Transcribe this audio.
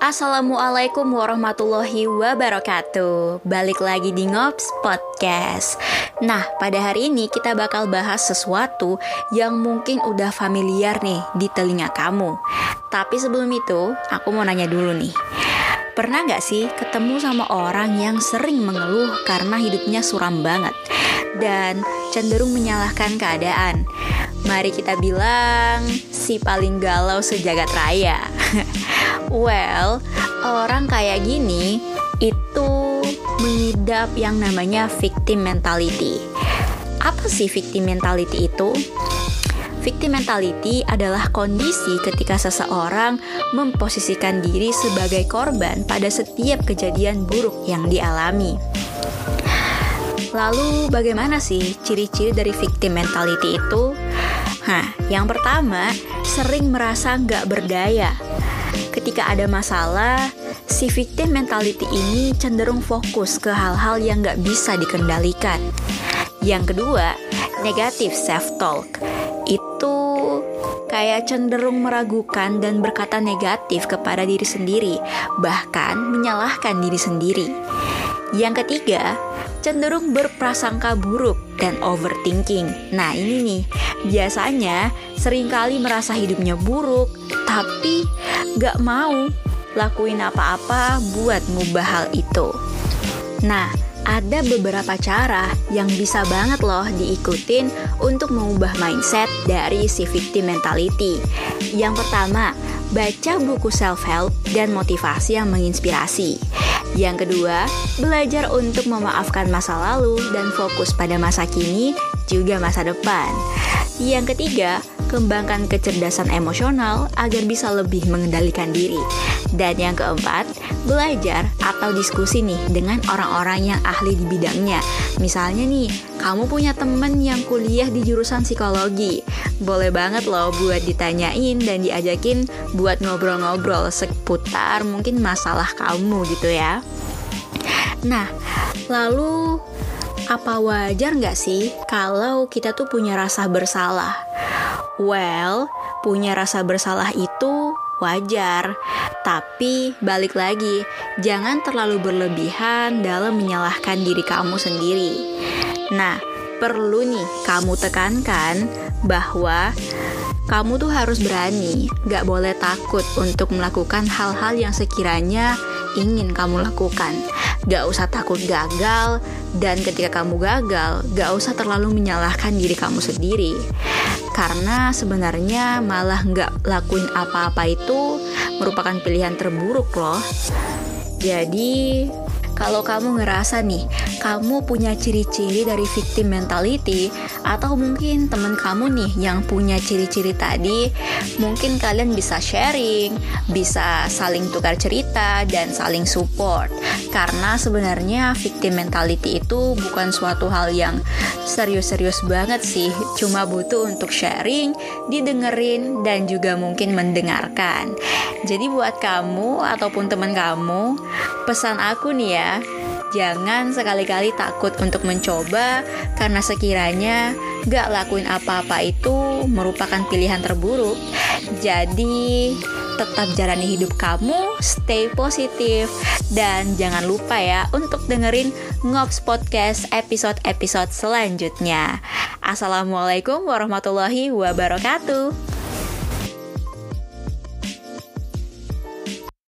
Assalamualaikum warahmatullahi wabarakatuh. Balik lagi di Ngops Podcast. Nah, pada hari ini kita bakal bahas sesuatu yang mungkin udah familiar nih di telinga kamu. Tapi sebelum itu, aku mau nanya dulu nih. Pernah gak sih ketemu sama orang yang sering mengeluh karena hidupnya suram banget Dan cenderung menyalahkan keadaan? Mari kita bilang si paling galau sejagat raya Well, orang kayak gini itu mengidap yang namanya victim mentality. Apa sih victim mentality itu? Victim mentality adalah kondisi ketika seseorang memposisikan diri sebagai korban pada setiap kejadian buruk yang dialami. Lalu bagaimana sih ciri-ciri dari victim mentality itu? Nah, yang pertama, sering merasa nggak berdaya ketika ada masalah, si victim mentality ini cenderung fokus ke hal-hal yang gak bisa dikendalikan. Yang kedua, negatif self-talk. Itu kayak cenderung meragukan dan berkata negatif kepada diri sendiri, bahkan menyalahkan diri sendiri. Yang ketiga, cenderung berprasangka buruk dan overthinking. Nah, ini nih, biasanya sering kali merasa hidupnya buruk, tapi gak mau lakuin apa-apa buat ngubah hal itu. Nah, ada beberapa cara yang bisa banget loh diikutin untuk mengubah mindset dari si victim mentality. Yang pertama, baca buku self-help dan motivasi yang menginspirasi. Yang kedua, belajar untuk memaafkan masa lalu dan fokus pada masa kini juga masa depan. Yang ketiga, kembangkan kecerdasan emosional agar bisa lebih mengendalikan diri. Dan yang keempat, belajar atau diskusi nih dengan orang-orang yang ahli di bidangnya. Misalnya nih, kamu punya temen yang kuliah di jurusan psikologi. Boleh banget loh buat ditanyain dan diajakin buat ngobrol-ngobrol seputar mungkin masalah kamu gitu ya. Nah, lalu apa wajar nggak sih kalau kita tuh punya rasa bersalah? Well, punya rasa bersalah itu wajar, tapi balik lagi, jangan terlalu berlebihan dalam menyalahkan diri kamu sendiri. Nah, perlu nih kamu tekankan bahwa kamu tuh harus berani, gak boleh takut untuk melakukan hal-hal yang sekiranya ingin kamu lakukan. Gak usah takut gagal, dan ketika kamu gagal, gak usah terlalu menyalahkan diri kamu sendiri. Karena sebenarnya malah gak lakuin apa-apa itu merupakan pilihan terburuk loh. Jadi, kalau kamu ngerasa nih, kamu punya ciri-ciri dari victim mentality, atau mungkin teman kamu nih yang punya ciri-ciri tadi, mungkin kalian bisa sharing, bisa saling tukar cerita, dan saling support. Karena sebenarnya victim mentality itu bukan suatu hal yang serius-serius banget sih, cuma butuh untuk sharing, didengerin, dan juga mungkin mendengarkan. Jadi buat kamu ataupun teman kamu, pesan aku nih ya, Jangan sekali-kali takut untuk mencoba karena sekiranya gak lakuin apa-apa itu merupakan pilihan terburuk. Jadi tetap jalani hidup kamu, stay positif, dan jangan lupa ya untuk dengerin Ngops Podcast episode-episode selanjutnya. Assalamualaikum warahmatullahi wabarakatuh.